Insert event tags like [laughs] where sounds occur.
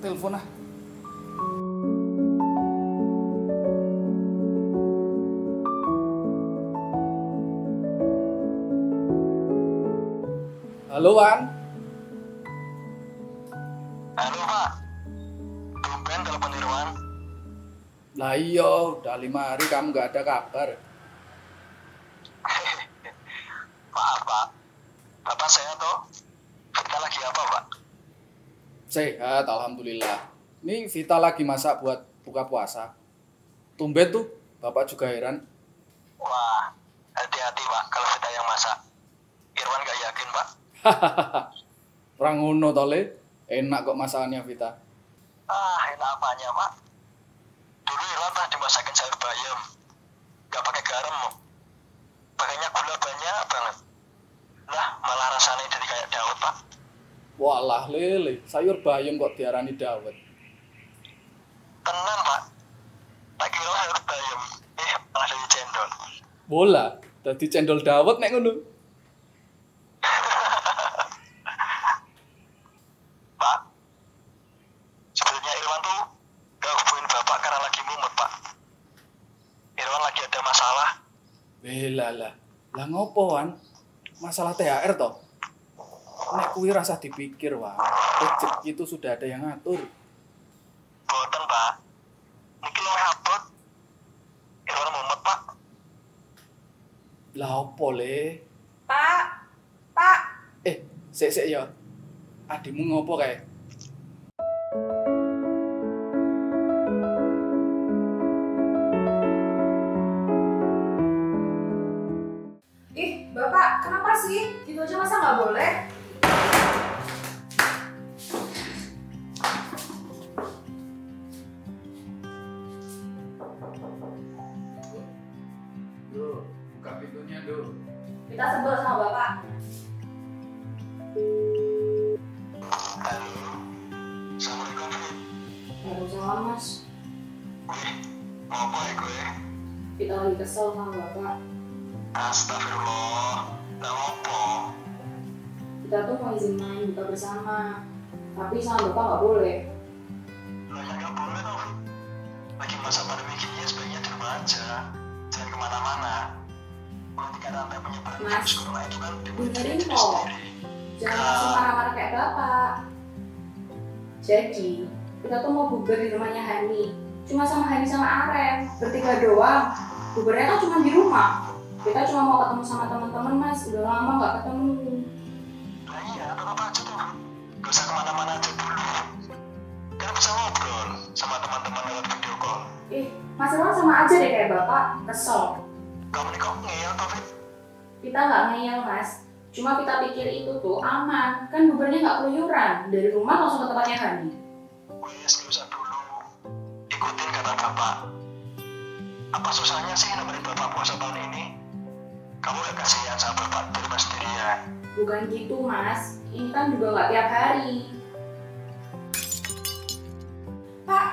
telepon ah. Halo Wan, Halo Pak, tumben telepon Irwan. lah iya udah lima hari kamu nggak ada kabar. [laughs] Maaf Pak, Bapak saya tuh kita lagi apa Pak? Sehat, alhamdulillah. Ini Vita lagi masak buat buka puasa. Tumben tuh, bapak juga heran. Wah, hati-hati Pak kalau kita yang masak. Irwan gak yakin Pak? [laughs] Orang ngono tole, enak kok masakannya Vita. Ah, enak apanya Pak? Dulu Irwan pernah dimasakin sayur bayam. Gak pakai garam Mo. Pakainya gula banyak banget. Lah, malah rasanya jadi kayak Daud Pak. Walah lele, sayur bayam kok diarani dawet. Tenan Pak. Tak kira sayur bayam. Eh, malah dari cendol. Bola, dadi cendol dawet nek ngono. [laughs] Pak, sebenarnya Irwan tuh gak hubungin Bapak karena lagi mumet, Pak. Irwan lagi ada masalah. Bela lah. Lah ngopo wan? Masalah THR toh? Nek kuwi rasa dipikir, Wan. Rezeki itu sudah ada yang ngatur. Boten, Pak. Niki lo abot. Irwan mumet, Pak. Lah opo le? Pak, Pak, Eh, sik sik ya. Adikmu ngopo kae? ih Bapak, kenapa sih? Gitu aja masa nggak boleh? Kita sebel sama Bapak. Halo. Assalamualaikum. Waalaikumsalam Mas. Wih, ngopo ya gue? Kita lagi kesel sama Bapak. Astagfirullah. Lah ngopo? Kita tuh mau izin main buka bersama. Tapi sama Bapak nggak boleh. Virus corona itu kan diri kok. Jangan langsung marah-marah kayak Bapak. Jadi, kita tuh mau bubar di rumahnya Hani. Cuma sama Hani sama Aren. Bertiga doang. Bubarnya kan cuma di rumah. Kita cuma mau ketemu sama teman-teman Mas. Udah lama nggak ketemu. Nah iya, tetap aja tuh. Gak usah ke mana-mana aja dulu. Kan bisa ngobrol sama teman-teman lewat video call. Ih, Mas Irwan sama aja deh kayak Bapak. Kesel. Kamu nih kok ngeyel tuh, Fit? Kita nggak ngeyel Mas. Cuma kita pikir itu tuh aman. Kan bubarnya nggak keluyuran. Dari rumah langsung ke tempatnya Hani. Wes, gak usah dulu. Ikutin kata bapak. Apa susahnya sih nemenin bapak puasa tahun ini? Kamu gak kasihan sama bapak di rumah sendirian. Bukan gitu Mas. Ini kan juga nggak tiap hari. Pak,